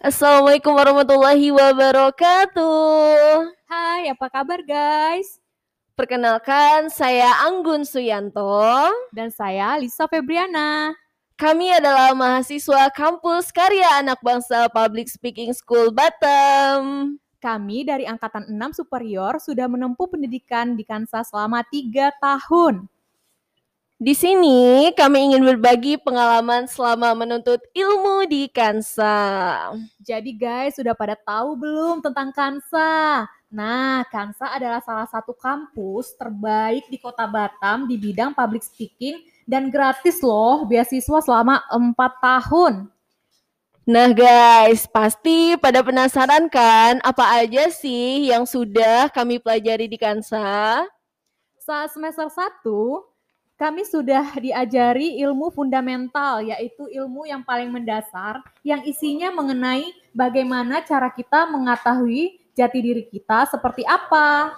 Assalamualaikum warahmatullahi wabarakatuh. Hai, apa kabar guys? Perkenalkan, saya Anggun Suyanto. Dan saya Lisa Febriana. Kami adalah mahasiswa kampus Karya Anak Bangsa Public Speaking School Batam. Kami dari Angkatan 6 Superior sudah menempuh pendidikan di Kansa selama 3 tahun. Di sini kami ingin berbagi pengalaman selama menuntut ilmu di Kansa. Jadi guys, sudah pada tahu belum tentang Kansa? Nah, Kansa adalah salah satu kampus terbaik di kota Batam di bidang public speaking dan gratis loh beasiswa selama 4 tahun. Nah guys, pasti pada penasaran kan apa aja sih yang sudah kami pelajari di Kansa? Saat semester 1, kami sudah diajari ilmu fundamental, yaitu ilmu yang paling mendasar, yang isinya mengenai bagaimana cara kita mengetahui jati diri kita seperti apa.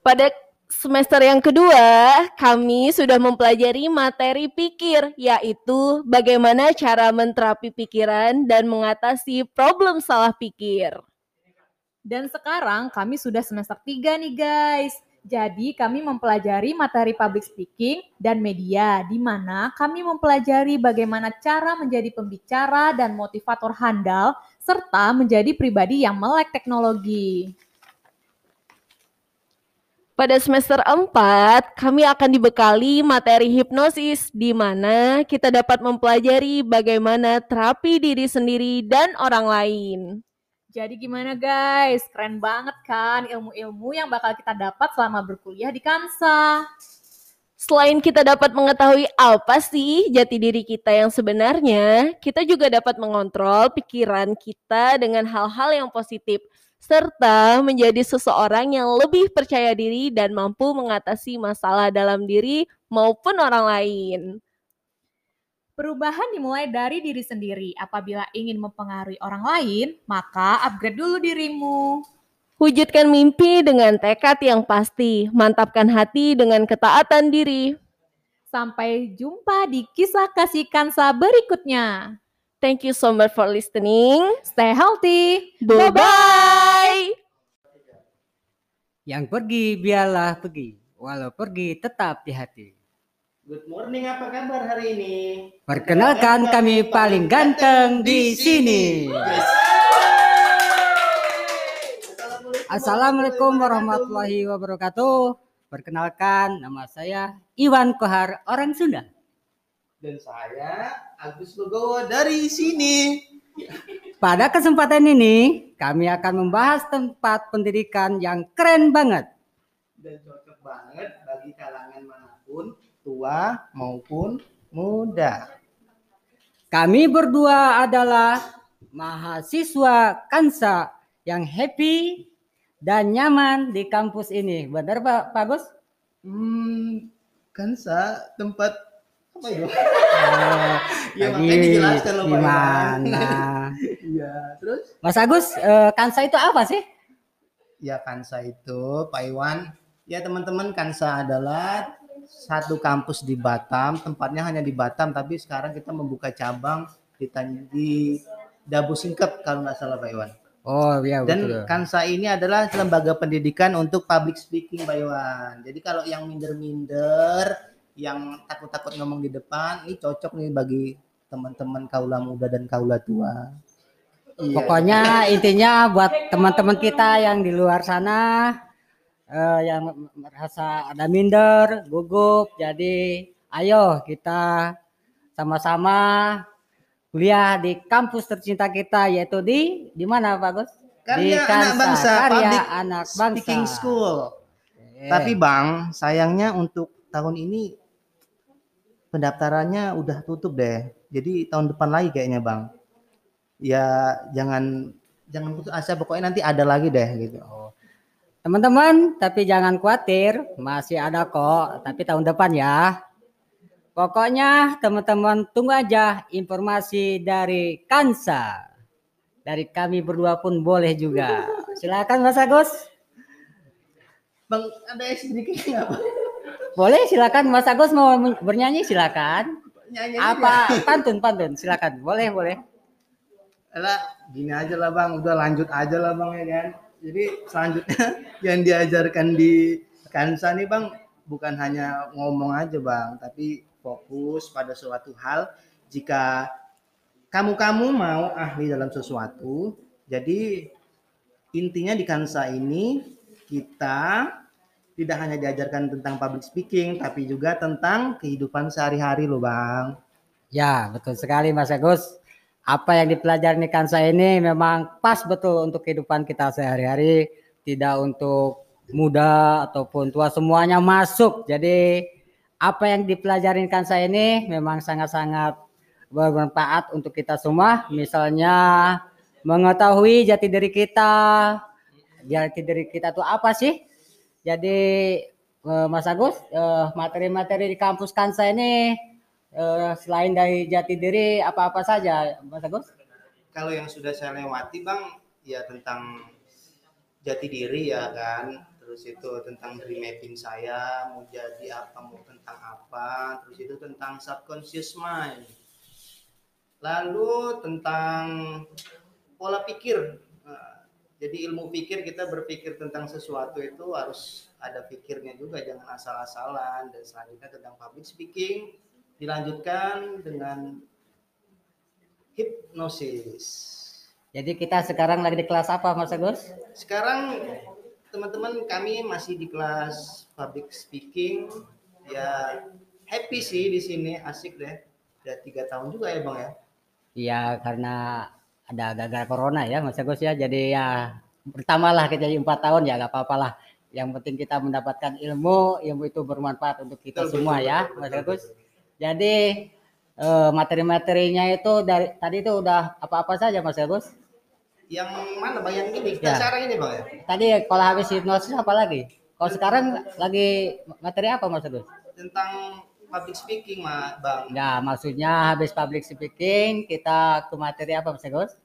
Pada semester yang kedua, kami sudah mempelajari materi pikir, yaitu bagaimana cara menterapi pikiran dan mengatasi problem salah pikir. Dan sekarang kami sudah semester 3 nih guys. Jadi kami mempelajari materi public speaking dan media, di mana kami mempelajari bagaimana cara menjadi pembicara dan motivator handal, serta menjadi pribadi yang melek teknologi. Pada semester 4, kami akan dibekali materi hipnosis, di mana kita dapat mempelajari bagaimana terapi diri sendiri dan orang lain. Jadi gimana guys? Keren banget kan ilmu-ilmu yang bakal kita dapat selama berkuliah di Kansa. Selain kita dapat mengetahui apa sih jati diri kita yang sebenarnya, kita juga dapat mengontrol pikiran kita dengan hal-hal yang positif, serta menjadi seseorang yang lebih percaya diri dan mampu mengatasi masalah dalam diri maupun orang lain. Perubahan dimulai dari diri sendiri. Apabila ingin mempengaruhi orang lain, maka upgrade dulu dirimu. Wujudkan mimpi dengan tekad yang pasti, mantapkan hati dengan ketaatan diri. Sampai jumpa di kisah kasih Kansa berikutnya. Thank you so much for listening. Stay healthy. Bye-bye. Yang pergi biarlah pergi, walau pergi tetap di hati. Good morning, apa kabar hari ini? Perkenalkan kami paling ganteng di sini. Assalamualaikum warahmatullahi wabarakatuh. Perkenalkan nama saya Iwan Kohar, orang Sunda. Dan saya Agus Logowo dari sini. Pada kesempatan ini, kami akan membahas tempat pendidikan yang keren banget. Dan cocok banget tua maupun muda. Kami berdua adalah mahasiswa Kansa yang happy dan nyaman di kampus ini. Benar Pak Pak Gus? Hmm, Kansa tempat apa ya? Oh, Ya makanya dijelaskan loh. Gimana? Iya, terus? Mas Agus, eh, Kansa itu apa sih? Ya Kansa itu, Pak Iwan. Ya teman-teman, Kansa adalah satu kampus di Batam. Tempatnya hanya di Batam, tapi sekarang kita membuka cabang di, di Dabu Singkep kalau nggak salah Pak Iwan. Oh iya Dan betul. Kansa ini adalah lembaga pendidikan untuk public speaking Pak Iwan. Jadi kalau yang minder-minder, yang takut-takut ngomong di depan, ini cocok nih bagi teman-teman kaula muda dan kaula tua. Iya. Pokoknya intinya buat teman-teman kita yang di luar sana eh, yang merasa ada minder, gugup, jadi ayo kita sama-sama kuliah di kampus tercinta kita yaitu di di mana Pak Gus? di Karya anak Kansa, bangsa, Karya public anak bangsa. speaking school. Oke. Tapi Bang, sayangnya untuk tahun ini pendaftarannya udah tutup deh. Jadi tahun depan lagi kayaknya Bang. Ya jangan jangan putus asa pokoknya nanti ada lagi deh gitu. Teman-teman, tapi jangan khawatir, masih ada kok, tapi tahun depan ya. Pokoknya teman-teman tunggu aja informasi dari Kansa. Dari kami berdua pun boleh juga. Silakan Mas Agus. Bang, ada sedikit nggak? Boleh silakan Mas Agus mau bernyanyi silakan. Nyanyi Apa pantun pantun silakan. Boleh boleh. Lah, gini aja lah bang, udah lanjut aja lah bang ya kan. Jadi selanjutnya yang diajarkan di Kansa nih bang, bukan hanya ngomong aja bang, tapi fokus pada suatu hal. Jika kamu-kamu mau ahli dalam sesuatu, jadi intinya di Kansa ini kita tidak hanya diajarkan tentang public speaking, tapi juga tentang kehidupan sehari-hari loh bang. Ya, betul sekali Mas Agus. Apa yang dipelajari di Kansa ini memang pas betul untuk kehidupan kita sehari-hari, tidak untuk muda ataupun tua semuanya masuk. Jadi apa yang dipelajari di Kansa ini memang sangat-sangat bermanfaat untuk kita semua. Misalnya mengetahui jati diri kita, jati diri kita itu apa sih? Jadi eh, Mas Agus, eh, materi-materi di kampus Kansa ini eh, selain dari jati diri apa-apa saja, Mas Agus? Kalau yang sudah saya lewati bang, ya tentang jati diri ya kan, terus itu tentang dream mapping saya mau jadi apa mau tentang apa, terus itu tentang subconscious mind, lalu tentang pola pikir. Nah, jadi ilmu pikir kita berpikir tentang sesuatu itu harus ada pikirnya juga, jangan asal-asalan. Dan selanjutnya tentang public speaking, dilanjutkan dengan hipnosis. Jadi kita sekarang lagi di kelas apa, Mas Agus? Sekarang teman-teman kami masih di kelas public speaking. Ya happy sih di sini, asik deh. Udah tiga tahun juga ya bang ya. Iya, karena ada gagal corona ya, Mas Agus ya. Jadi ya pertama lah kita jadi empat tahun ya, nggak apa-apa lah. Yang penting kita mendapatkan ilmu, ilmu itu bermanfaat untuk kita Betul, semua betul, ya, betul, Mas betul, Agus. betul. Jadi eh, materi-materinya itu dari tadi itu udah apa-apa saja, Mas Agus? Yang mana bang yang ini? Ya. Kita sekarang ini bang ya. Tadi kalau habis hipnosis apa lagi? Kalau sekarang lagi materi apa, Mas Agus? Tentang public speaking bang. Ya, maksudnya habis public speaking kita ke materi apa, Mas Agus?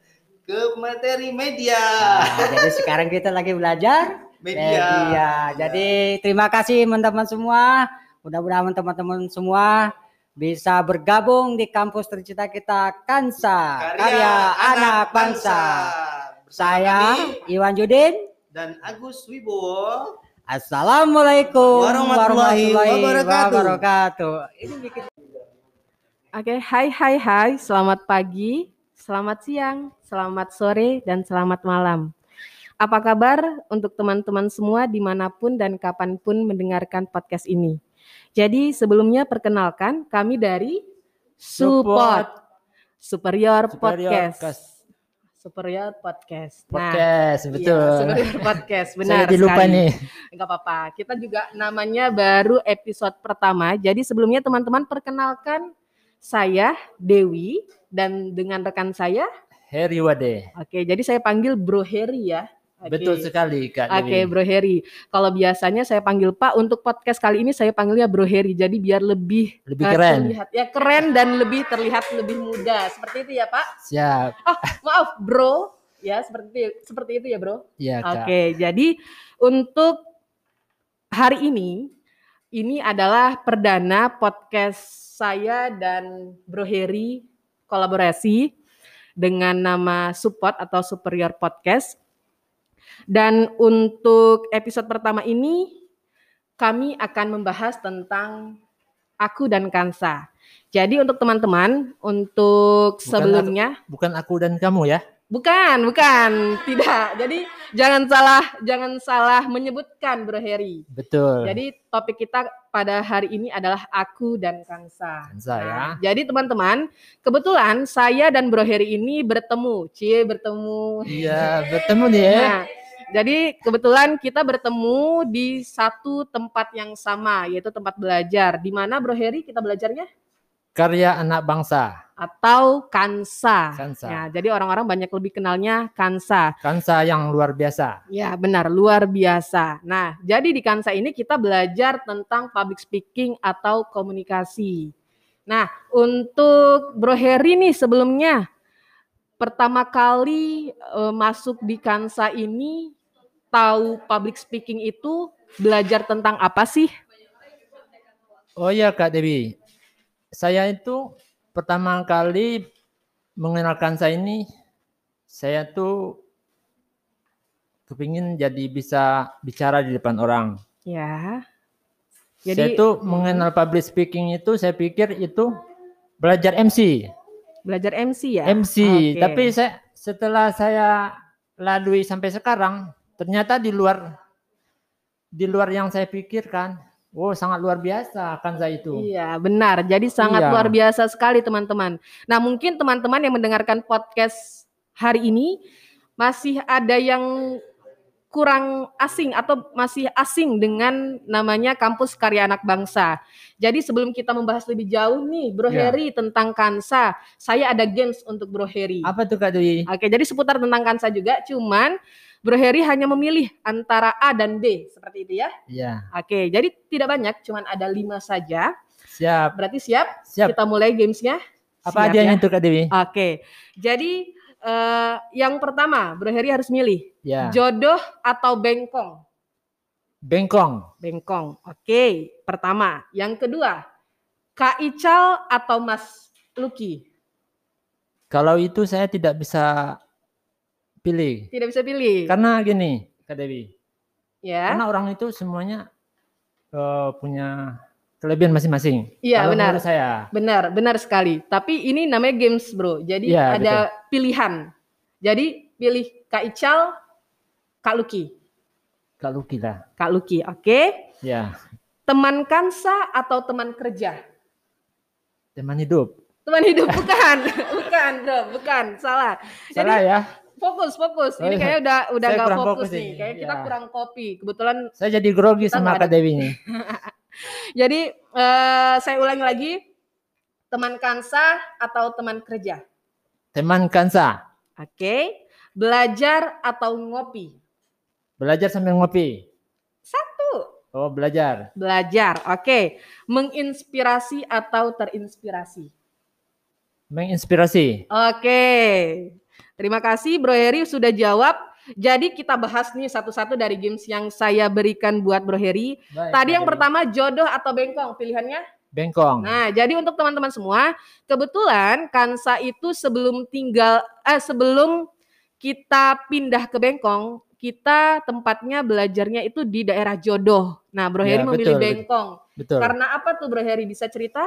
Ke materi media. Nah, jadi sekarang kita lagi belajar Media. Jadi terima kasih teman-teman semua. Mudah-mudahan teman-teman semua bisa bergabung di kampus tercinta kita Kansa, karya, anak bangsa. Saya kami Iwan Judin. dan Agus Wibowo. Assalamualaikum Warahmatullahi wabarakatuh. wabarakatuh. Ini bikin Oke, hai hai hai, selamat pagi, selamat siang, selamat sore, dan selamat malam. Apa kabar untuk teman-teman semua di mana pun dan kapan pun mendengarkan podcast ini? Jadi sebelumnya perkenalkan kami dari Support Superior, Podcast. Superior Podcast. Nah, Podcast, iya, betul. Superior Podcast, Saya benar dilupa sekali. nih. Enggak apa-apa. Kita juga namanya baru episode pertama. Jadi sebelumnya teman-teman perkenalkan saya Dewi dan dengan rekan saya. Heri Wade. Oke, jadi saya panggil Bro Heri ya. Oke. Betul sekali Kak Oke, Dewi. Bro Heri. Kalau biasanya saya panggil Pak untuk podcast kali ini saya panggilnya Bro Heri. Jadi biar lebih Lebih eh, keren. terlihat ya keren dan lebih terlihat lebih muda. Seperti itu ya, Pak. Siap. Oh, maaf, Bro. Ya, seperti itu, seperti itu ya, Bro. Iya Kak. Oke, jadi untuk hari ini ini adalah perdana podcast saya dan Bro Heri kolaborasi dengan nama Support atau Superior Podcast. Dan untuk episode pertama ini kami akan membahas tentang aku dan Kansa. Jadi untuk teman-teman, untuk Bukan sebelumnya Bukan aku dan kamu ya. Bukan, bukan, tidak. Jadi jangan salah, jangan salah menyebutkan Bro Heri. Betul. Jadi topik kita pada hari ini adalah aku dan Kansa. Kansa ya. Nah, jadi teman-teman, kebetulan saya dan Bro Heri ini bertemu, cie bertemu. Iya, bertemu nih ya. Nah, jadi kebetulan kita bertemu di satu tempat yang sama, yaitu tempat belajar. Di mana Bro Heri kita belajarnya? Karya anak bangsa. Atau Kansa. Kansa. Ya, jadi orang-orang banyak lebih kenalnya Kansa. Kansa yang luar biasa. Ya benar, luar biasa. Nah, jadi di Kansa ini kita belajar tentang public speaking atau komunikasi. Nah, untuk Bro Heri nih sebelumnya, pertama kali eh, masuk di Kansa ini, tahu public speaking itu belajar tentang apa sih? Oh iya Kak Dewi. Saya itu pertama kali mengenalkan saya ini saya tuh kepingin jadi bisa bicara di depan orang. Ya. saya Jadi tuh hmm, mengenal public speaking itu saya pikir itu belajar MC. belajar MC ya. MC, Oke. tapi saya setelah saya lalui sampai sekarang ternyata di luar di luar yang saya pikirkan. Oh, sangat luar biasa kan saya itu. Iya, benar. Jadi sangat Iya. luar biasa sekali teman-teman. Nah, mungkin teman-teman yang mendengarkan podcast hari ini masih ada yang kurang asing atau masih asing dengan namanya Kampus Karya Anak Bangsa. Jadi sebelum kita membahas lebih jauh nih, Bro Iya. Heri tentang Kansa, saya ada games untuk Bro Heri. Apa tuh Kak Dewi? Oke, jadi seputar tentang Kansa juga, cuman Bro Heri hanya memilih antara A dan B, seperti itu ya. Iya, Oke, jadi tidak banyak, cuman ada lima saja. siap. Berarti siap? Siap. Kita mulai gamesnya. Apa Siap hadiahnya ya? itu Kak Dewi? Oke, jadi eh, yang pertama, Bro Heri harus milih Ya. jodoh atau bengkong. Bengkong. Bengkong. Oke, pertama. Yang kedua, Kak Ical atau Mas Lucky. Kalau itu saya tidak bisa pilih. Tidak bisa pilih. Karena gini, Kak Dewi. ya. Karena orang itu semuanya eh, punya kelebihan masing-masing. Iya, Kalau benar. menurut saya. Benar, benar sekali. Tapi ini namanya games, Bro. Jadi Iya, ada pilihan. Jadi pilih Kak Ical, Kak Lucky. Kak Luki lah. Kak Lucky, oke. Ya, Teman kansa atau teman kerja? teman hidup. Teman hidup bukan, bukan bro, bukan, salah. Salah Jadi ya. Fokus, fokus. Oh, Ini iya. kayaknya udah udah Saya nggak fokus, fokus nih. Kayak kita ya. kurang kopi. Kebetulan. Saya jadi grogi sama Kak Dewi ini. Jadi eh, saya ulangi lagi. Teman kansa atau teman kerja? Teman kansa. Oke. Belajar atau ngopi? Belajar sambil ngopi. Satu. Oh, belajar. Belajar. Oke. Menginspirasi atau terinspirasi? Menginspirasi. Oke. Terima kasih Bro Heri sudah jawab. Jadi kita bahas nih satu-satu dari games yang saya berikan buat Bro Heri. Baik, Tadi yang pertama jodoh atau bengkong pilihannya. Bengkong. Nah, jadi untuk teman-teman semua, kebetulan Kansa itu sebelum tinggal eh sebelum kita pindah ke Bengkong, kita tempatnya belajarnya itu di daerah Jodoh. Nah, Bro Ya, Heri memilih betul. Bengkong. Betul. Karena apa tuh Bro Heri bisa cerita?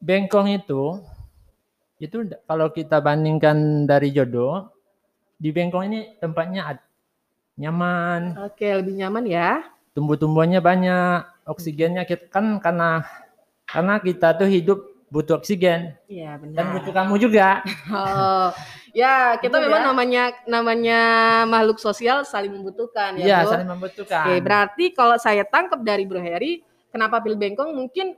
Bengkong itu itu kalau kita bandingkan dari jodoh di Bengkong ini tempatnya nyaman, Oke, lebih nyaman ya. tumbuh-tumbuhannya banyak, oksigennya kita, kan karena karena kita tuh hidup butuh oksigen Iya, benar. dan butuh kamu juga. Oh, ya kita Betul memang ya? namanya namanya makhluk sosial saling membutuhkan ya, Iya, Bro. saling membutuhkan. Oke, berarti kalau saya tangkap dari Bro Heri, kenapa pilih Bengkong? Mungkin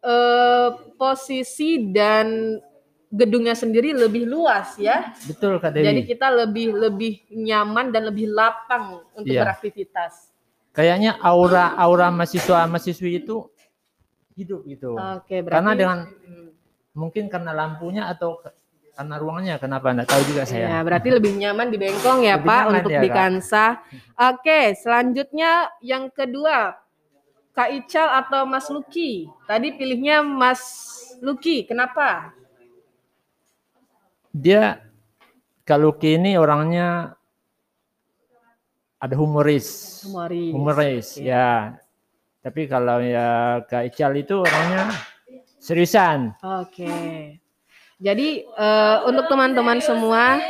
eh, posisi dan gedungnya sendiri lebih luas ya. Betul Kak Dewi. Jadi kita lebih lebih nyaman dan lebih lapang untuk Iya. beraktivitas. Kayaknya aura aura mahasiswa mahasiswi itu hidup gitu. Oke, berarti Karena dengan Hmm. mungkin karena lampunya atau karena ruangannya kenapa enggak tahu juga saya. Ya, berarti lebih nyaman di Bengkong ya Lebih Pak untuk ya, di Kak. Kansa. Oke, selanjutnya yang kedua Kak Ical atau Mas Luki? Tadi pilihnya Mas Luki, kenapa? Dia kalau ini orangnya ada humoris. Humoris. Humoris, Oke. ya. Tapi kalau ya Kak Ical itu orangnya seriusan. Oke. Jadi eh, untuk teman-teman semua,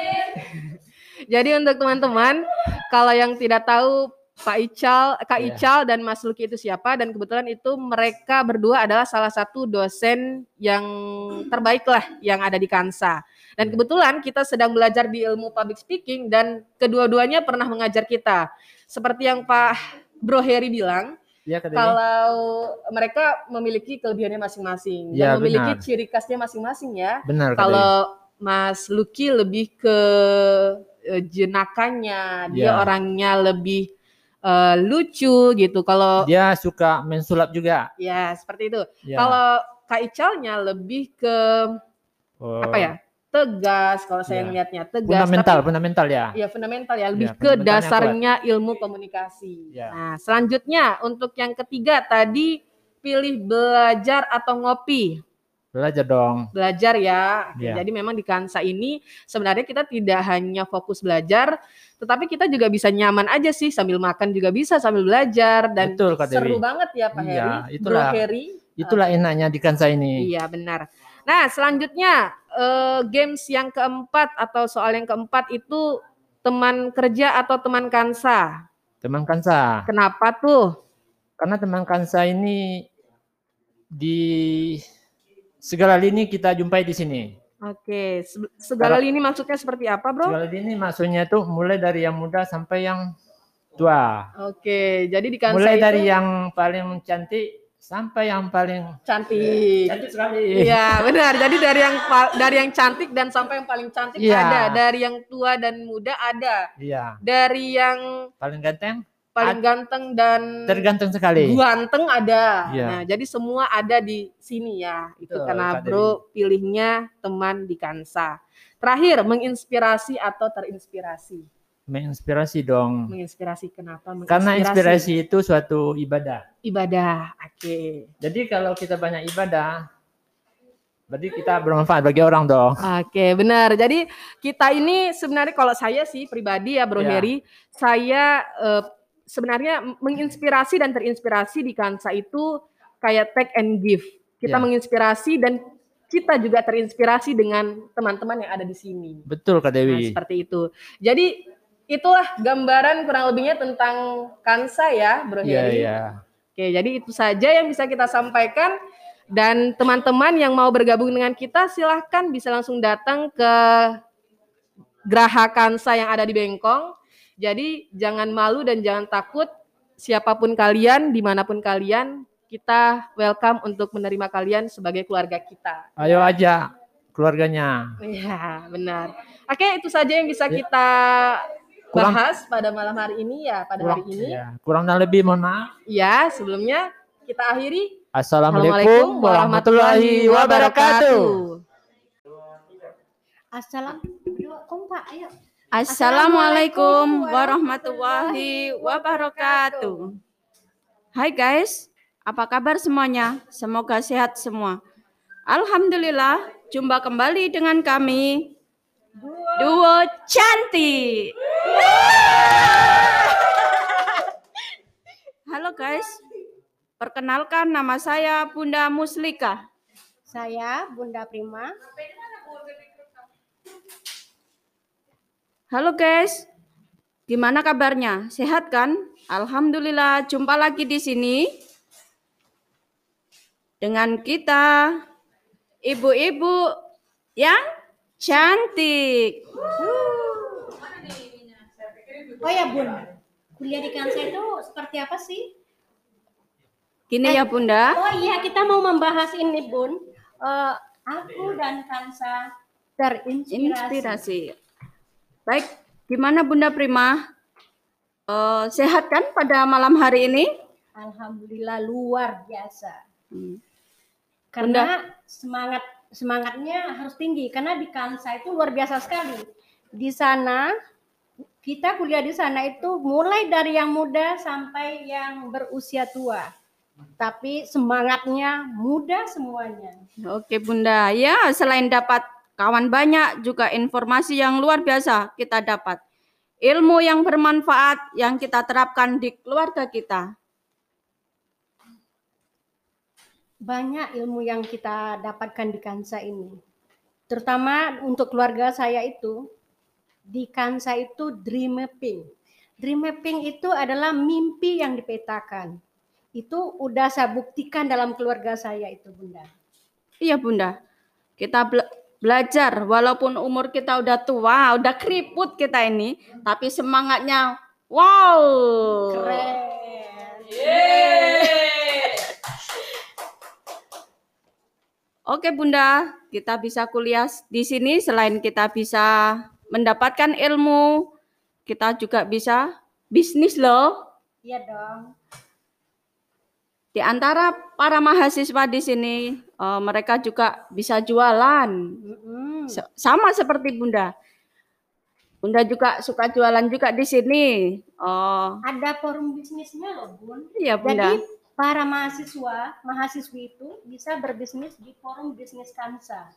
jadi untuk teman-teman kalau yang tidak tahu Pak Ical, Kak Iya. Ical dan Mas Luki itu siapa dan kebetulan itu mereka berdua adalah salah satu dosen yang terbaik lah yang ada di Kansa. Dan Iya. kebetulan kita sedang belajar di ilmu public speaking dan kedua-duanya pernah mengajar kita. Seperti yang Pak Bro Heri bilang, Ya kalau mereka memiliki kelebihannya masing-masing Ya, dan memiliki benar. ciri khasnya masing-masing ya. Benar. Kalau Mas Lucky lebih ke eh, jenakannya, dia Ya. orangnya lebih eh, lucu gitu. Kalau dia suka mensulap juga. ya seperti itu. Ya. Kalau Kak Icalnya lebih ke Oh, apa ya? Tegas kalau saya Ya. ngelihatnya tegas. Fundamental, Tapi fundamental ya. Ya fundamental ya, lebih Ya, ke dasarnya ilmu komunikasi. Ya. Nah, selanjutnya untuk yang ketiga tadi pilih belajar atau ngopi. Belajar dong. belajar ya. Iya. Jadi memang di Kansa ini sebenarnya kita tidak hanya fokus belajar, tetapi kita juga bisa nyaman aja sih sambil makan juga bisa sambil belajar dan Betul seru banget ya Pak Iya, Heri. itulah. Bro Heri. Itulah enaknya di Kansa ini. Iya benar. Nah selanjutnya eh, games yang keempat atau soal yang keempat itu teman kerja atau teman Kansa. Teman Kansa. Kenapa tuh? Karena teman Kansa ini di segala lini kita jumpai di sini. Oke, se- segala Kalau- lini maksudnya seperti apa, Bro? Segala lini maksudnya tuh mulai dari yang muda sampai yang tua. Oke, jadi di Kansa Mulai itu dari yang paling cantik sampai yang paling cantik. cantik sekali. Iya, benar. Jadi dari yang dari yang cantik dan sampai yang paling cantik Iya. ada, dari yang tua dan muda ada, Iya, dari yang paling ganteng paling ganteng dan tergantung sekali. ganteng ada. Iya. Nah, jadi semua ada di sini ya. Itu Betul, karena Kak Bro pilihnya teman di Kansa. Terakhir, menginspirasi atau terinspirasi. Menginspirasi dong. Menginspirasi kenapa? Karena inspirasi itu suatu ibadah. ibadah. Oke. Jadi kalau kita banyak ibadah, berarti kita bermanfaat bagi orang dong. Oke, benar. Jadi kita ini sebenarnya kalau saya sih pribadi ya Bro Ya. Heri, saya eh, sebenarnya menginspirasi dan terinspirasi di Kansa itu kayak take and give. Kita Ya. menginspirasi dan kita juga terinspirasi dengan teman-teman yang ada di sini. Betul Kak Nah, Dewi. seperti itu. Jadi itulah gambaran kurang lebihnya tentang Kansa ya, Bro Iya, Heri. iya. Oke, jadi itu saja yang bisa kita sampaikan. Dan teman-teman yang mau bergabung dengan kita, silahkan bisa langsung datang ke Geraha Kansa yang ada di Bengkong. Jadi jangan malu dan jangan takut. Siapa pun kalian, di mana pun kalian, kita welcome untuk menerima kalian sebagai keluarga kita. Ayo aja keluarganya. Iya, benar. Oke, itu saja yang bisa Ya. kita Kurang- bahas pada malam hari ini ya, pada Kurang, hari ini. ya, kurang dan lebih mohon maaf. Ya, sebelumnya kita akhiri Assalamualaikum warahmatullahi wabarakatuh. Assalamualaikum Pak, ayo. Assalamualaikum warahmatullahi wabarakatuh. Hai guys, apa kabar semuanya? Semoga sehat semua. Alhamdulillah, jumpa kembali dengan kami Duo Cantik. Halo guys, perkenalkan nama saya Bunda Muslika. Saya Bunda Prima. Halo guys, gimana kabarnya? Sehat kan? Alhamdulillah, jumpa lagi di sini dengan kita, ibu-ibu yang cantik. Oh ya Bun, kuliah di Kansa itu seperti apa sih? Gini ya Bunda, Oh iya, kita mau membahas ini Bun. Eh, aku dan Kansa terinspirasi. inspirasi. Baik, gimana Bunda Prima? Eh, sehat kan pada malam hari ini? Alhamdulillah luar biasa. Hmm. Karena semangat semangatnya harus tinggi karena di Kansa itu luar biasa sekali. Di sana kita kuliah di sana itu mulai dari yang muda sampai yang berusia tua. Tapi semangatnya muda semuanya. Oke Bunda, ya selain dapat kawan banyak juga informasi yang luar biasa kita dapat. Ilmu yang bermanfaat yang kita terapkan di keluarga kita. Banyak ilmu yang kita dapatkan di Kansa ini. Terutama untuk keluarga saya itu di Kansa itu dream mapping. Dream mapping itu adalah mimpi yang dipetakan. Itu udah saya buktikan dalam keluarga saya itu, Bunda. Iya Bunda, kita bela- belajar walaupun umur kita udah tua, udah keriput kita ini, tapi semangatnya wow. Keren. Oke Bunda, kita bisa kuliah di sini selain kita bisa mendapatkan ilmu, kita juga bisa bisnis loh. Iya dong. Di antara para mahasiswa di sini, eh, mereka juga bisa jualan. Mm-mm. Se- Sama seperti Bunda. Bunda juga suka jualan juga di sini. Oh, Ada forum bisnisnya loh, Bun. iya Bunda. Jadi para mahasiswa, mahasiswi itu bisa berbisnis di forum bisnis Kansa.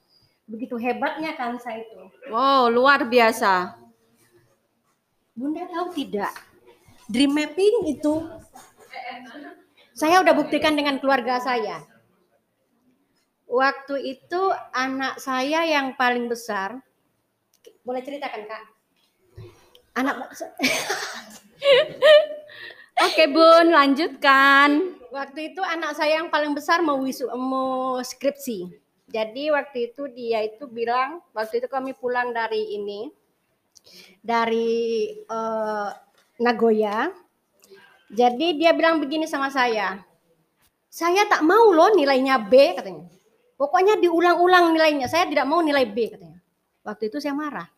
Begitu hebatnya Kansa itu. Wow, luar biasa. Bunda tahu tidak? Dream mapping itu saya udah buktikan dengan keluarga saya. Waktu itu anak saya yang paling besar, boleh ceritakan kak? Anak Oke Bun, lanjutkan. waktu itu anak saya yang paling besar mau wisu mau skripsi. Jadi waktu itu dia itu bilang waktu itu kami pulang dari ini dari eh, Nagoya. Jadi dia bilang begini sama saya. Saya tak mau loh nilainya B katanya. Pokoknya diulang-ulang nilainya. Saya tidak mau nilai B katanya. Waktu itu saya marah.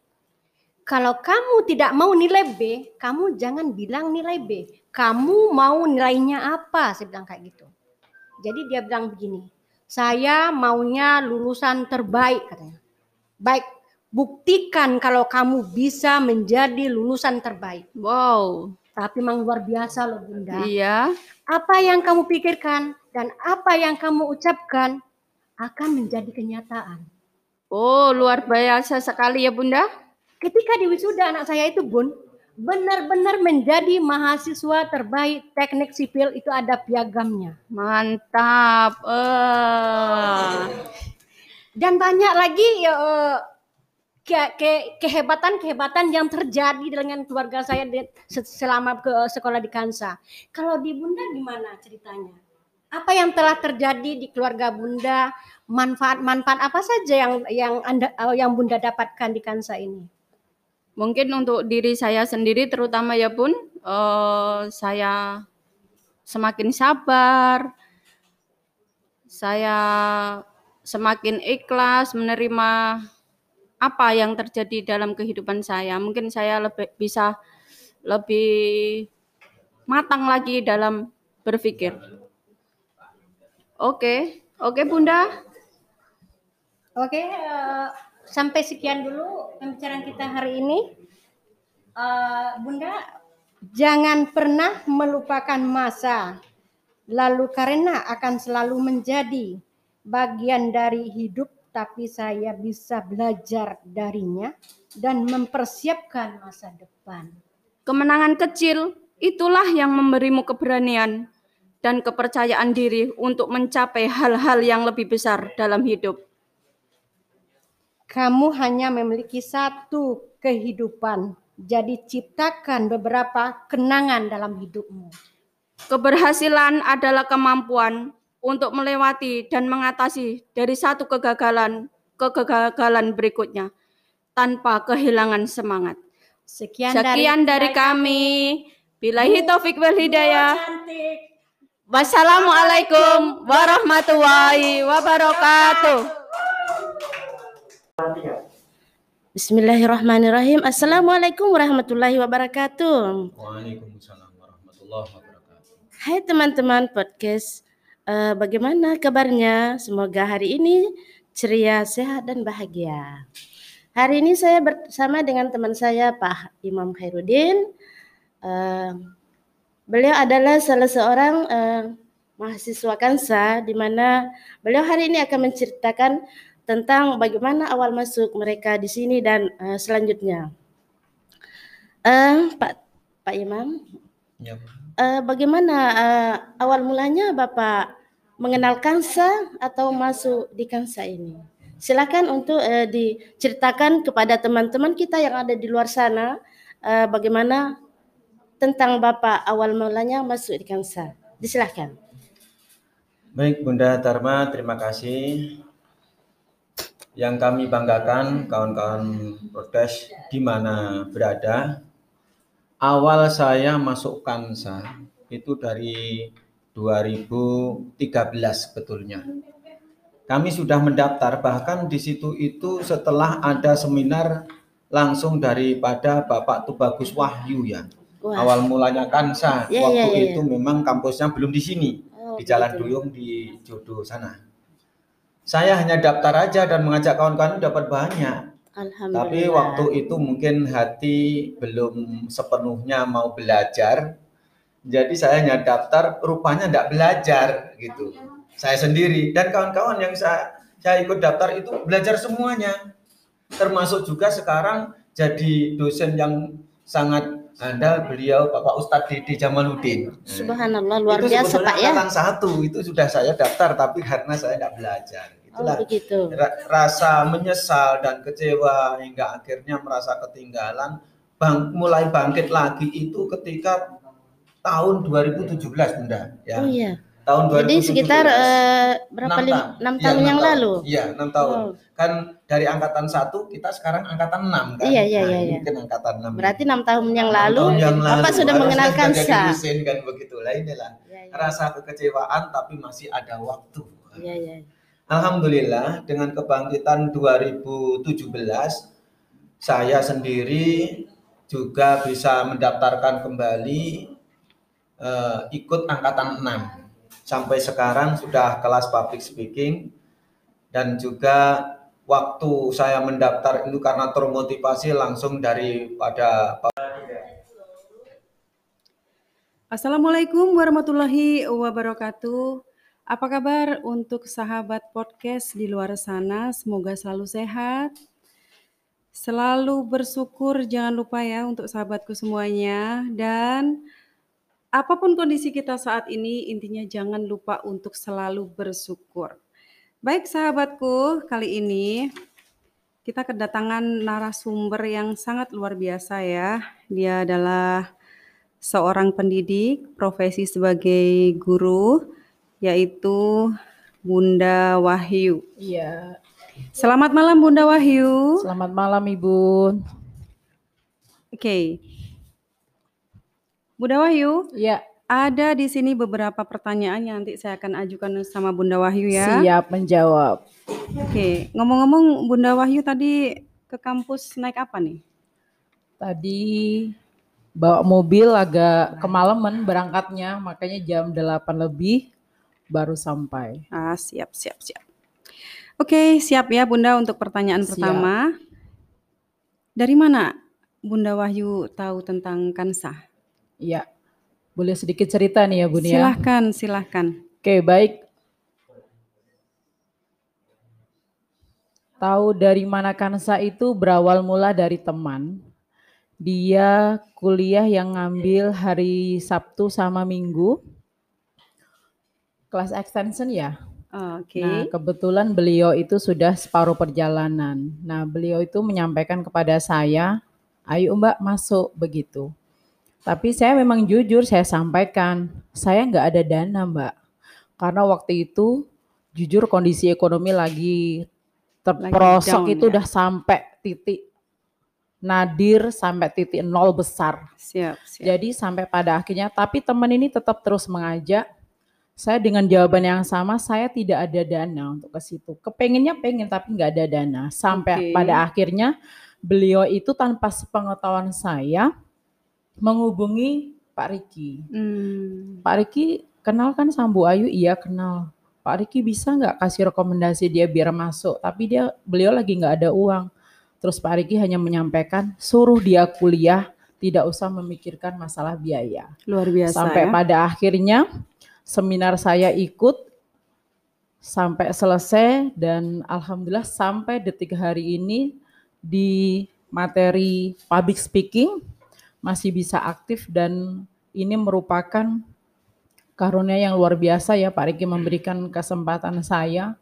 Kalau kamu tidak mau nilai B, kamu jangan bilang nilai B. Kamu mau nilainya apa? Saya bilang kayak gitu. Jadi dia bilang begini, saya maunya lulusan terbaik katanya. Baik, buktikan kalau kamu bisa menjadi lulusan terbaik. Wow, Tapi memang luar biasa loh Bunda. iya. Apa yang kamu pikirkan dan apa yang kamu ucapkan akan menjadi kenyataan. Oh, luar biasa sekali ya Bunda. Ketika di wisuda anak saya itu Bun, benar-benar menjadi mahasiswa terbaik teknik sipil itu ada piagamnya. Mantap. Eh. Dan banyak lagi ya, eh, ke- ke- kehebatan-kehebatan yang terjadi dengan keluarga saya di- se- selama ke sekolah di Kansa. Kalau di Bunda gimana ceritanya? Apa yang telah terjadi di keluarga Bunda? Manfaat-manfaat apa saja yang yang Anda eh, yang Bunda dapatkan di Kansa ini? Mungkin untuk diri saya sendiri terutama ya Bun, eh, saya semakin sabar, saya semakin ikhlas menerima apa yang terjadi dalam kehidupan saya. Mungkin saya lebih bisa lebih matang lagi dalam berpikir. Oke, oke Bunda. Oke, eh, sampai sekian dulu pembicaraan kita hari ini. Eh, Bunda, jangan pernah melupakan masa lalu karena akan selalu menjadi bagian dari hidup, tapi saya bisa belajar darinya dan mempersiapkan masa depan. Kemenangan kecil itulah yang memberimu keberanian dan kepercayaan diri untuk mencapai hal-hal yang lebih besar dalam hidup. Kamu hanya memiliki satu kehidupan, jadi ciptakan beberapa kenangan dalam hidupmu. Keberhasilan adalah kemampuan untuk melewati dan mengatasi dari satu kegagalan ke kegagalan berikutnya tanpa kehilangan semangat. Sekian, Sekian dari kami. Bilahi taufik wal hidayah. Wassalamualaikum warahmatullahi wabarakatuh. Bismillahirrahmanirrahim. Assalamualaikum warahmatullahi wabarakatuh. Waalaikumsalam warahmatullahi wabarakatuh. Hai teman-teman podcast, Eh, bagaimana kabarnya? Semoga hari ini ceria, sehat, dan bahagia. Hari ini saya bersama dengan teman saya Pak Imam Khairuddin. Eh, beliau adalah salah seorang eh, mahasiswa Kansa, di mana beliau hari ini akan menceritakan tentang bagaimana awal masuk mereka di sini dan eh, selanjutnya. Eh, Pak Pak Imam, Ya, Eh, bagaimana eh, awal mulanya Bapak mengenal Kansa atau masuk di Kansa ini? Silakan untuk eh, diceritakan kepada teman-teman kita yang ada di luar sana eh, bagaimana tentang Bapak awal mulanya masuk di Kansa. Disilahkan. Baik Bunda Dharma, terima kasih. Yang kami banggakan kawan-kawan protes di mana berada. Awal saya masuk Kansa itu dari 2013 sebetulnya. Kami sudah mendaftar bahkan di situ itu setelah ada seminar langsung daripada Bapak Tubagus Wahyu ya. Wah. Awal mulanya Kansa Ya, waktu ya, ya, itu memang kampusnya belum di sini Oh, di Jalan begitu. Duyung di Jodo sana. Saya hanya daftar aja dan mengajak kawan-kawan dapat banyak. Alhamdulillah. Tapi waktu itu mungkin hati belum sepenuhnya mau belajar. Jadi saya hanya daftar, rupanya enggak belajar gitu. Saya sendiri dan kawan-kawan yang saya saya ikut daftar itu belajar semuanya. Termasuk juga sekarang jadi dosen yang sangat andal beliau Bapak Ustadz Didi Jamaluddin. Subhanallah luar itu biasa Pak ya. satu itu sudah saya daftar tapi karena saya tidak belajar. Oh Itulah begitu. ra- rasa menyesal dan kecewa hingga akhirnya merasa ketinggalan bang, mulai bangkit lagi itu ketika tahun 2017 Bunda ya. Oh iya. Tahun 2017. Jadi sekitar eh, berapa Enam lim- tahun. enam Iya, tahun enam yang tahun. lalu. Iya, enam tahun. Oh. Kan dari angkatan satu kita sekarang angkatan enam kan. Iya, iya, Nah, iya, iya. Mungkin angkatan enam. Berarti enam tahun yang lalu, tahun yang Bapak sudah mengenalkan sah. dosen kan begitu lah inilah Iya, iya. rasa kekecewaan tapi masih ada waktu. Iya, iya. Alhamdulillah dengan kebangkitan 2017 saya sendiri juga bisa mendaftarkan kembali eh, ikut angkatan 6 sampai sekarang sudah kelas public speaking dan juga waktu saya mendaftar itu karena termotivasi langsung daripada Assalamualaikum warahmatullahi wabarakatuh. Apa kabar untuk sahabat podcast di luar sana? Semoga selalu sehat. Selalu bersyukur, jangan lupa ya untuk sahabatku semuanya. Dan apa pun kondisi kita saat ini, intinya jangan lupa untuk selalu bersyukur. Baik sahabatku, kali ini kita kedatangan narasumber yang sangat luar biasa ya. Dia adalah seorang pendidik, profesi sebagai guru, yaitu Bunda Wahyu. Iya, Selamat malam Bunda Wahyu. selamat malam Ibu. Oke. Bunda Wahyu, Ya, ada di sini beberapa pertanyaan yang nanti saya akan ajukan sama Bunda Wahyu ya. siap menjawab. Oke, ngomong-ngomong Bunda Wahyu tadi ke kampus naik apa nih? Tadi bawa mobil agak kemalaman berangkatnya, makanya jam 8 lebih baru sampai. Ah, siap, siap, siap. Oke, siap ya Bunda untuk pertanyaan Siap. pertama. Dari mana Bunda Wahyu tahu tentang Kansa? Iya, boleh sedikit cerita nih ya Bun ya. Silahkan, silahkan. Oke, baik. Tahu dari mana Kansa itu berawal mula dari teman. Dia kuliah yang ngambil hari Sabtu sama Minggu. Kelas extension ya. Oke. Nah, kebetulan beliau itu sudah separuh perjalanan. Nah, beliau itu menyampaikan kepada saya, ayo Mbak masuk begitu. Tapi saya memang jujur saya sampaikan, saya nggak ada dana Mbak. Karena waktu itu jujur kondisi ekonomi lagi terperosok down, itu ya. udah sampai titik nadir sampai titik nol besar. Siap, siap. Jadi sampai pada akhirnya, tapi teman ini tetap terus mengajak. Saya dengan jawaban yang sama, saya tidak ada dana untuk ke situ. Kepengennya pengen tapi nggak ada dana. Sampai Oke. pada akhirnya beliau itu tanpa sepengetahuan saya menghubungi Pak Riki. Hmm. Pak Riki kenal kan Sambu Ayu? Iya kenal. Pak Riki bisa nggak kasih rekomendasi dia biar masuk? Tapi dia beliau lagi nggak ada uang. Terus Pak Riki hanya menyampaikan suruh dia kuliah, tidak usah memikirkan masalah biaya. Luar biasa Sampai ya. pada akhirnya seminar saya ikut sampai selesai dan alhamdulillah sampai detik hari ini di materi public speaking masih bisa aktif dan ini merupakan karunia yang luar biasa ya Pak Riki memberikan kesempatan saya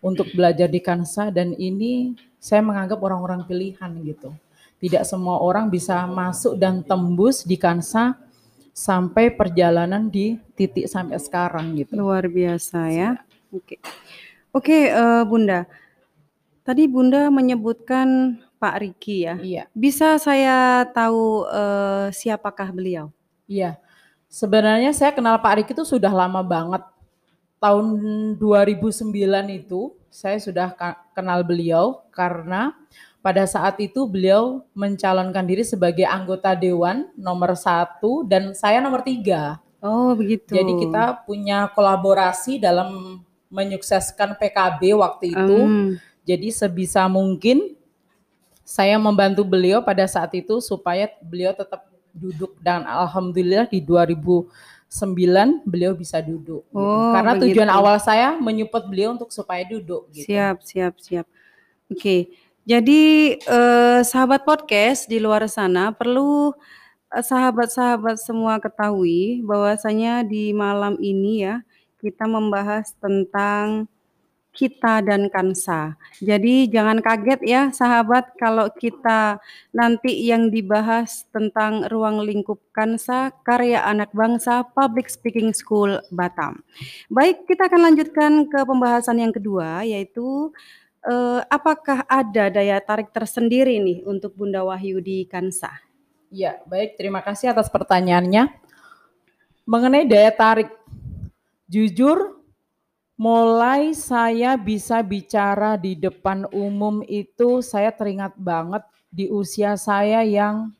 untuk belajar di Kansa dan ini saya menganggap orang-orang pilihan gitu. Tidak semua orang bisa masuk dan tembus di Kansa sampai perjalanan di titik sampai sekarang gitu. Luar biasa ya. Oke. Oke, eh, Bunda. Tadi Bunda menyebutkan Pak Riki ya. Iya. Bisa saya tahu eh, siapakah beliau? Iya. Sebenarnya saya kenal Pak Riki itu sudah lama banget. Tahun 2009 itu saya sudah kenal beliau karena pada saat itu beliau mencalonkan diri sebagai anggota dewan nomor satu dan saya nomor tiga. Oh, begitu. Jadi kita punya kolaborasi dalam menyukseskan PKB waktu itu. Hmm. Jadi sebisa mungkin saya membantu beliau pada saat itu supaya beliau tetap duduk dan alhamdulillah di 2009 beliau bisa duduk. gitu. Oh, Karena tujuan begitu. awal saya menyupport beliau untuk supaya duduk. Gitu. Siap, siap, siap. Oke, jadi eh, sahabat podcast di luar sana perlu eh, sahabat-sahabat semua ketahui bahwasanya di malam ini ya kita membahas tentang kita dan Kansa. Jadi jangan kaget ya sahabat kalau kita nanti yang dibahas tentang ruang lingkup Kansa karya anak bangsa Public Speaking School Batam. Baik, kita akan lanjutkan ke pembahasan yang kedua yaitu eh, apakah ada daya tarik tersendiri nih untuk Bunda Wahyu di Kansa? Ya, baik. Terima kasih atas pertanyaannya. Mengenai daya tarik, jujur, mulai saya bisa bicara di depan umum itu saya teringat banget di usia saya yang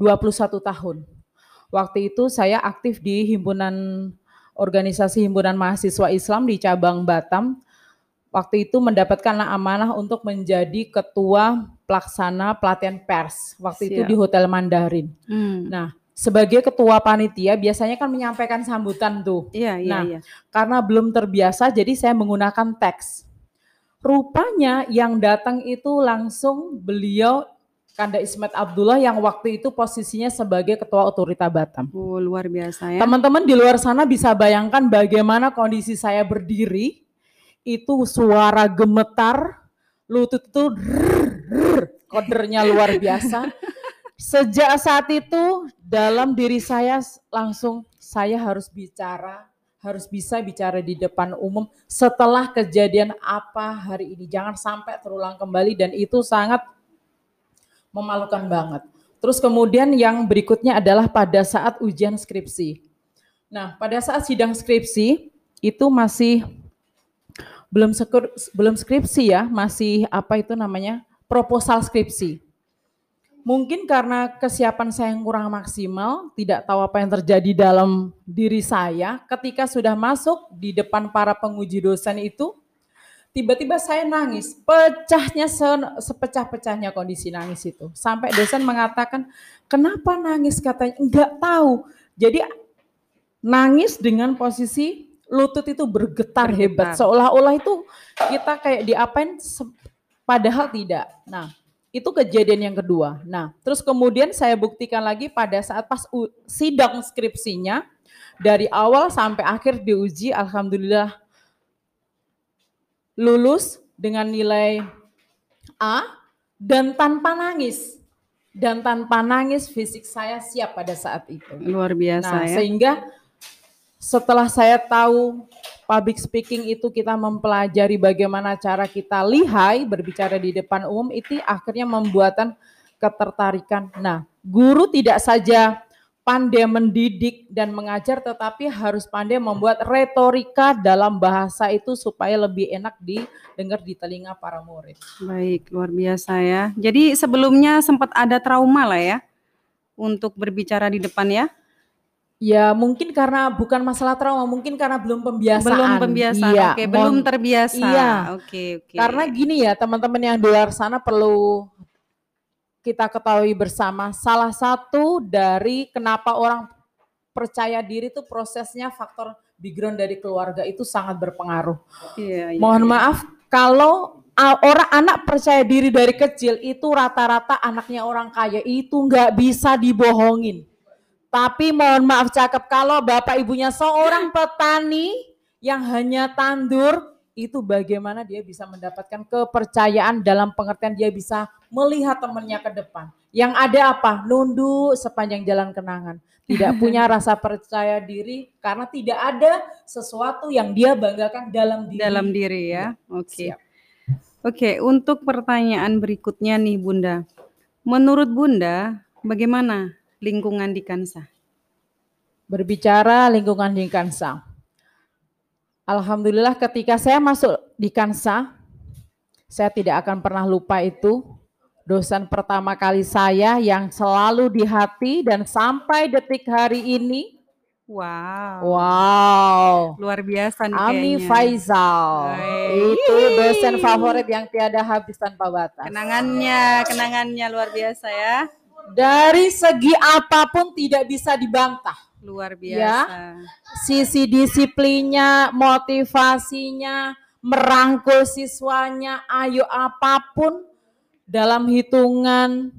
21 tahun. Waktu itu saya aktif di himpunan organisasi himpunan mahasiswa Islam di cabang Batam. Waktu itu mendapatkan amanah untuk menjadi ketua pelaksana pelatihan pers. Waktu itu Siap. di Hotel Mandarin. Hmm. Nah, sebagai ketua panitia biasanya kan menyampaikan sambutan tuh. Iya, iya, nah, iya. karena belum terbiasa jadi saya menggunakan teks. Rupanya yang datang itu langsung beliau Kanda Ismet Abdullah yang waktu itu posisinya sebagai ketua otorita Batam. Oh, luar biasa ya. Teman-teman di luar sana bisa bayangkan bagaimana kondisi saya berdiri, itu suara gemetar, lutut itu kodernya luar biasa. Sejak saat itu dalam diri saya langsung saya harus bicara, harus bisa bicara di depan umum setelah kejadian apa hari ini. Jangan sampai terulang kembali dan itu sangat memalukan banget. Terus kemudian yang berikutnya adalah pada saat ujian skripsi. Nah, pada saat sidang skripsi itu masih belum sekur, belum skripsi ya, masih apa itu namanya? proposal skripsi. Mungkin karena kesiapan saya yang kurang maksimal, tidak tahu apa yang terjadi dalam diri saya ketika sudah masuk di depan para penguji dosen itu tiba-tiba saya nangis, pecahnya se- sepecah-pecahnya kondisi nangis itu. Sampai dosen mengatakan, kenapa nangis katanya, enggak tahu. Jadi nangis dengan posisi lutut itu bergetar, hebat, seolah-olah itu kita kayak diapain, padahal tidak. Nah, itu kejadian yang kedua. Nah, terus kemudian saya buktikan lagi pada saat pas sidang skripsinya, dari awal sampai akhir diuji, alhamdulillah lulus dengan nilai A dan tanpa nangis. Dan tanpa nangis fisik saya siap pada saat itu. Luar biasa Nah, ya. sehingga setelah saya tahu public speaking itu kita mempelajari bagaimana cara kita lihai berbicara di depan umum itu akhirnya membuatan ketertarikan. Nah, guru tidak saja pandai mendidik dan mengajar tetapi harus pandai membuat retorika dalam bahasa itu supaya lebih enak didengar di telinga para murid. Baik, luar biasa ya. Jadi sebelumnya sempat ada trauma lah ya untuk berbicara di depan ya. Ya mungkin karena bukan masalah trauma, mungkin karena belum pembiasaan. Belum pembiasaan, Iya, oke, belum mohon- terbiasa. Iya. Oke, oke. Karena gini ya teman-teman yang di luar sana perlu kita ketahui bersama. Salah satu dari kenapa orang percaya diri itu prosesnya faktor background dari keluarga itu sangat berpengaruh. Iya, iya, Mohon iya. maaf kalau orang anak percaya diri dari kecil itu rata-rata anaknya orang kaya itu nggak bisa dibohongin. Tapi mohon maaf cakep kalau bapak ibunya seorang petani yang hanya tandur itu bagaimana dia bisa mendapatkan kepercayaan dalam pengertian dia bisa melihat temannya ke depan. Yang ada apa? Nunduk sepanjang jalan kenangan. Tidak punya rasa percaya diri karena tidak ada sesuatu yang dia banggakan dalam diri. Dalam diri ya. Oke. Oke, untuk pertanyaan berikutnya nih Bunda. Menurut Bunda, bagaimana lingkungan di Kansa? Berbicara lingkungan di Kansa. Alhamdulillah ketika saya masuk di Kansa, saya tidak akan pernah lupa itu dosen pertama kali saya yang selalu di hati dan sampai detik hari ini. Wow. Wow. Luar biasa nih Ami kayaknya. Faizal. Wey. Itu dosen favorit yang tiada habis tanpa batas. Kenangannya, kenangannya luar biasa ya. Dari segi apa pun tidak bisa dibantah. Luar Ya. biasa. Sisi disiplinnya, motivasinya, merangkul siswanya, ayo apa pun dalam hitungan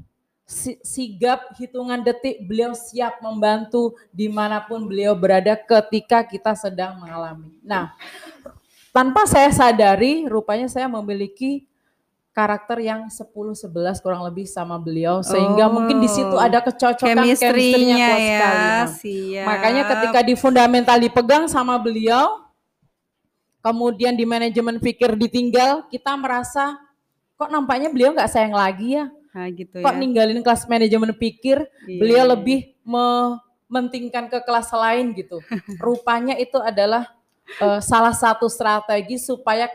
si- sigap, hitungan detik beliau siap membantu di mana pun beliau berada ketika kita sedang mengalami. Nah, tanpa saya sadari, rupanya saya memiliki karakter yang 10-11 kurang lebih sama beliau sehingga mungkin di situ ada kecocokan Chemistry-nya kuat ya, sekali. Nah, siap. Makanya ketika di fundamental dipegang sama beliau, kemudian di manajemen pikir ditinggal, kita merasa kok nampaknya beliau nggak sayang lagi ya. Nah, gitu Kok ya. ninggalin kelas manajemen pikir, Iya. beliau lebih mementingkan ke kelas lain gitu. Rupanya itu adalah eh, salah satu strategi supaya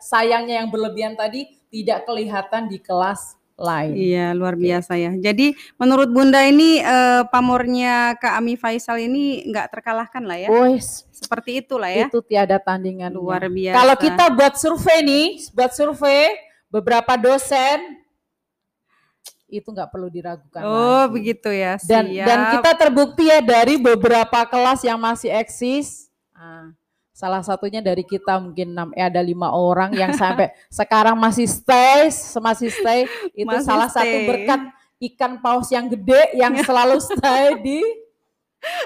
sayangnya yang berlebihan tadi tidak kelihatan di kelas lain. Iya, luar biasa ya. Jadi menurut Bunda ini eh, pamornya Kak Ami Faisal ini nggak terkalahkan lah ya. Wes, Seperti itulah ya. itu tiada tandingan. Luar biasa. Kalau kita buat survei nih, buat survei beberapa dosen itu nggak perlu diragukan. Oh, lagi. begitu ya. Dan dan Siap. kita terbukti ya dari beberapa kelas yang masih eksis. Nah, salah satunya dari kita mungkin enam eh ada lima orang yang sampai sekarang masih stay, masih stay. Itu Masih salah satu stay. berkat ikan paus yang gede yang selalu stay di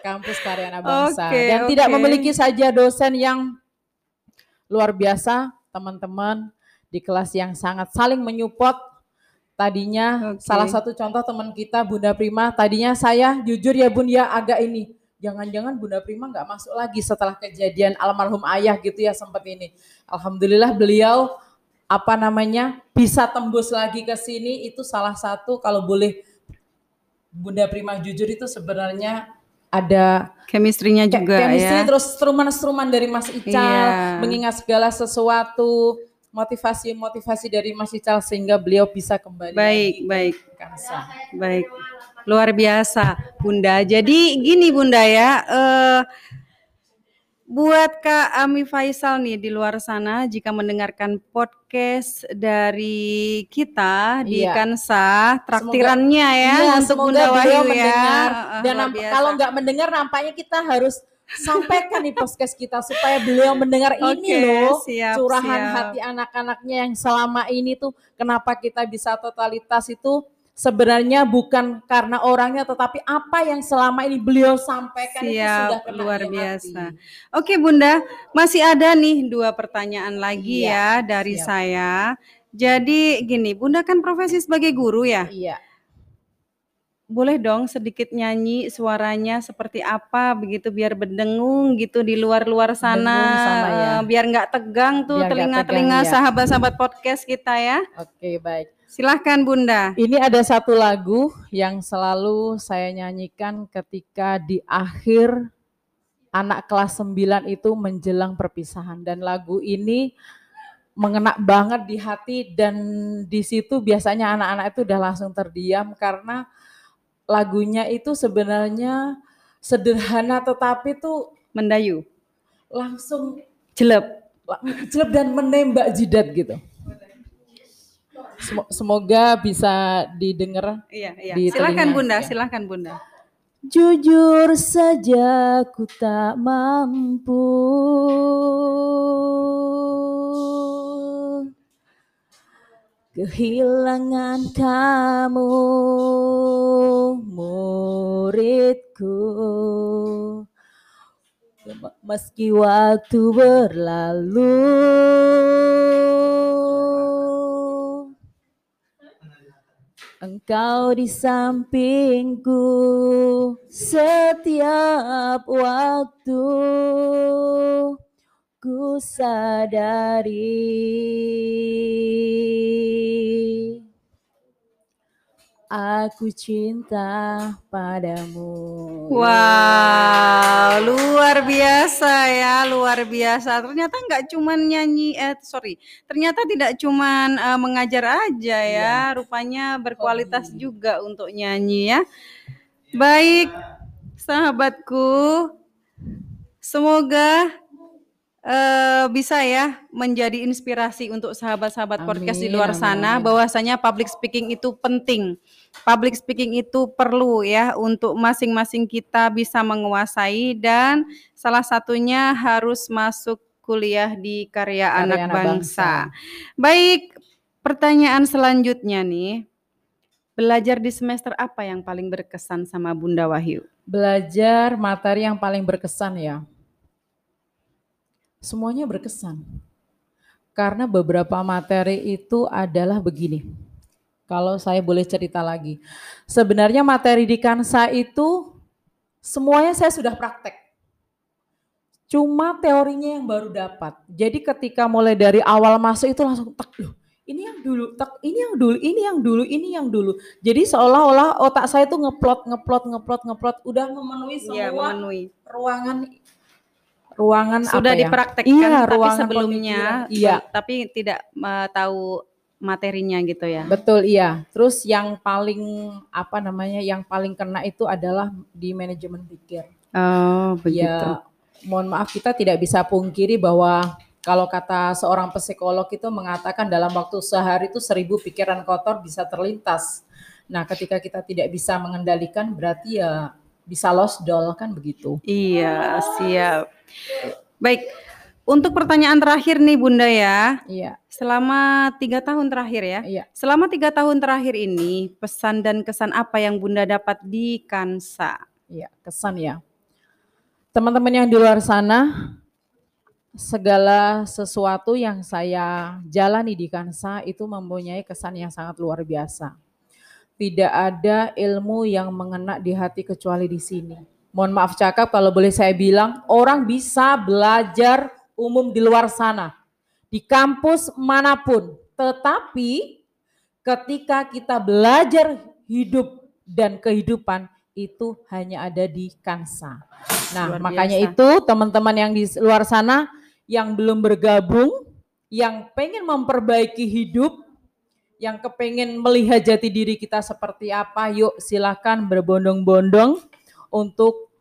kampus Karyana Bangsa. Oke, Dan tidak oke. memiliki saja dosen yang luar biasa, teman-teman di kelas yang sangat saling menyupport. Tadinya Oke. salah satu contoh teman kita Bunda Prima, tadinya saya jujur ya Bun ya agak ini, jangan-jangan Bunda Prima nggak masuk lagi setelah kejadian almarhum ayah gitu ya sempat ini. Alhamdulillah beliau apa namanya bisa tembus lagi ke sini itu salah satu kalau boleh Bunda Prima jujur itu sebenarnya ada Chemistry-nya juga chemistry, ya. terus struman-struman dari Mas Ical, Iya. mengingat segala sesuatu, motivasi-motivasi dari Mas Ical sehingga beliau bisa kembali Baik, baik. Kansa. Baik. Luar biasa, Bunda. Jadi gini Bunda ya, eh buat Kak Ami Faisal nih di luar sana jika mendengarkan podcast dari kita di Iya. Kansa, traktirannya ya Iya, untuk semoga Bunda Wahyu ya. mendengar. Dan biasa. kalau nggak mendengar nampaknya kita harus sampaikan di podcast kita supaya beliau mendengar ini Oke, loh siap, curahan siap. hati anak-anaknya yang selama ini tuh kenapa kita bisa totalitas itu sebenarnya bukan karena orangnya tetapi apa yang selama ini beliau sampaikan itu sudah Siap, luar di hati. biasa. Oke Bunda, masih ada nih dua pertanyaan lagi Iya, ya dari siap. saya. Jadi gini, Bunda kan profesi sebagai guru ya. Iya. Boleh dong sedikit nyanyi suaranya seperti apa begitu biar berdengung gitu di luar-luar sana, sama ya. biar nggak tegang tuh telinga-telinga tegang, ya. sahabat-sahabat podcast kita ya. Oke, baik. Silahkan Bunda. Ini ada satu lagu yang selalu saya nyanyikan ketika di akhir anak kelas 9 itu menjelang perpisahan dan lagu ini mengena banget di hati dan di situ biasanya anak-anak itu udah langsung terdiam karena lagunya itu sebenarnya sederhana tetapi tuh mendayu langsung jelek jelek dan menembak jidat gitu. Semo- Semoga bisa didengar. Iya, iya. di Silahkan telinga. Bunda, Ya. silahkan Bunda. Jujur saja ku tak mampu Kehilangan kamu muridku Meski waktu berlalu Engkau di sampingku setiap waktu. Ku sadari aku cinta padamu. Wow, luar biasa ya, luar biasa. Ternyata nggak cuman nyanyi, eh sorry, ternyata tidak cuman eh, mengajar aja ya, rupanya berkualitas juga untuk nyanyi ya. Baik, sahabatku, semoga eh, bisa ya menjadi inspirasi untuk sahabat-sahabat podcast di luar sana amin. bahwasanya public speaking itu penting. Public speaking itu perlu ya untuk masing-masing kita bisa menguasai dan salah satunya harus masuk kuliah di karya, Karya anak, Anak bangsa. Baik, pertanyaan selanjutnya nih. Belajar di semester apa yang paling berkesan sama Bunda Wahyu? Belajar materi yang paling berkesan ya. Semuanya berkesan. Karena beberapa materi itu adalah begini. Kalau saya boleh cerita lagi. Sebenarnya materi di Kansa itu semuanya saya sudah praktek. Cuma teorinya yang baru dapat. Jadi ketika mulai dari awal masuk itu langsung tak loh. Ini yang dulu, tak ini yang dulu, ini yang dulu, ini yang dulu. Jadi seolah-olah otak saya itu ngeplot, ngeplot, ngeplot, ngeplot, udah memenuhi semua Iya, memenuhi. ruangan ruangan Sudah apa ya? dipraktekkan Iya, tapi ruangan sebelumnya. Iya, tapi tidak eh, tahu materinya gitu ya. betul iya. Terus yang paling apa namanya? Yang paling kena itu adalah di manajemen pikir. Oh, begitu. Ya, mohon maaf kita tidak bisa pungkiri bahwa kalau kata seorang psikolog itu mengatakan dalam waktu sehari itu seribu pikiran kotor bisa terlintas. Nah, ketika kita tidak bisa mengendalikan berarti ya bisa lost doll kan begitu. Iya, siap. Baik, untuk pertanyaan terakhir nih Bunda ya. Iya. Selama tiga tahun terakhir ya. Iya. Selama tiga tahun terakhir ini, pesan dan kesan apa yang Bunda dapat di Kansa? Iya, kesan ya. Teman-teman yang di luar sana, segala sesuatu yang saya jalani di Kansa itu mempunyai kesan yang sangat luar biasa. Tidak ada ilmu yang mengena di hati kecuali di sini. Mohon maaf cakap kalau boleh saya bilang, orang bisa belajar umum di luar sana, di kampus mana pun. Tetapi ketika kita belajar hidup dan kehidupan itu hanya ada di Kansa. Nah, Luar makanya biasa. itu teman-teman yang di luar sana yang belum bergabung, yang pengen memperbaiki hidup, yang kepengen melihat jati diri kita seperti apa, yuk silakan berbondong-bondong untuk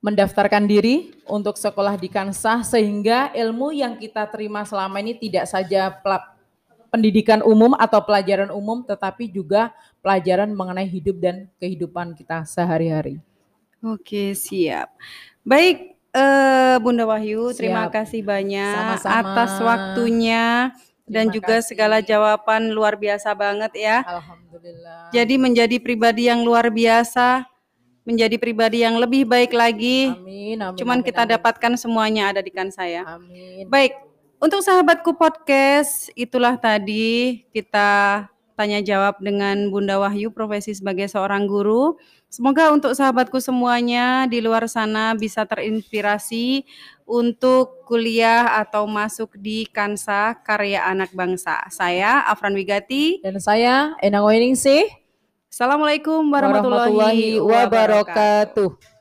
mendaftarkan diri untuk sekolah di Kansah sehingga ilmu yang kita terima selama ini tidak saja pendidikan umum atau pelajaran umum tetapi juga pelajaran mengenai hidup dan kehidupan kita sehari-hari. Oke, siap. Baik, eh, Bunda Wahyu, terima Siap. kasih banyak Sama-sama. atas waktunya dan Terima juga kasih. segala jawaban luar biasa banget ya. Alhamdulillah. Jadi menjadi pribadi yang luar biasa, menjadi pribadi yang lebih baik lagi. Amin, amin, Cuman amin, kita amin. dapatkan semuanya ada di kan saya. Amin. Baik, untuk sahabatku podcast, itulah tadi kita tanya jawab dengan Bunda Wahyu profesi sebagai seorang guru. Semoga untuk sahabatku semuanya di luar sana bisa terinspirasi untuk kuliah atau masuk di Kansa Karya Anak Bangsa. Saya Afran Wigati dan saya Enang Weningsih. Assalamualaikum warahmatullahi warahmatullahi wabarakatuh. wabarakatuh.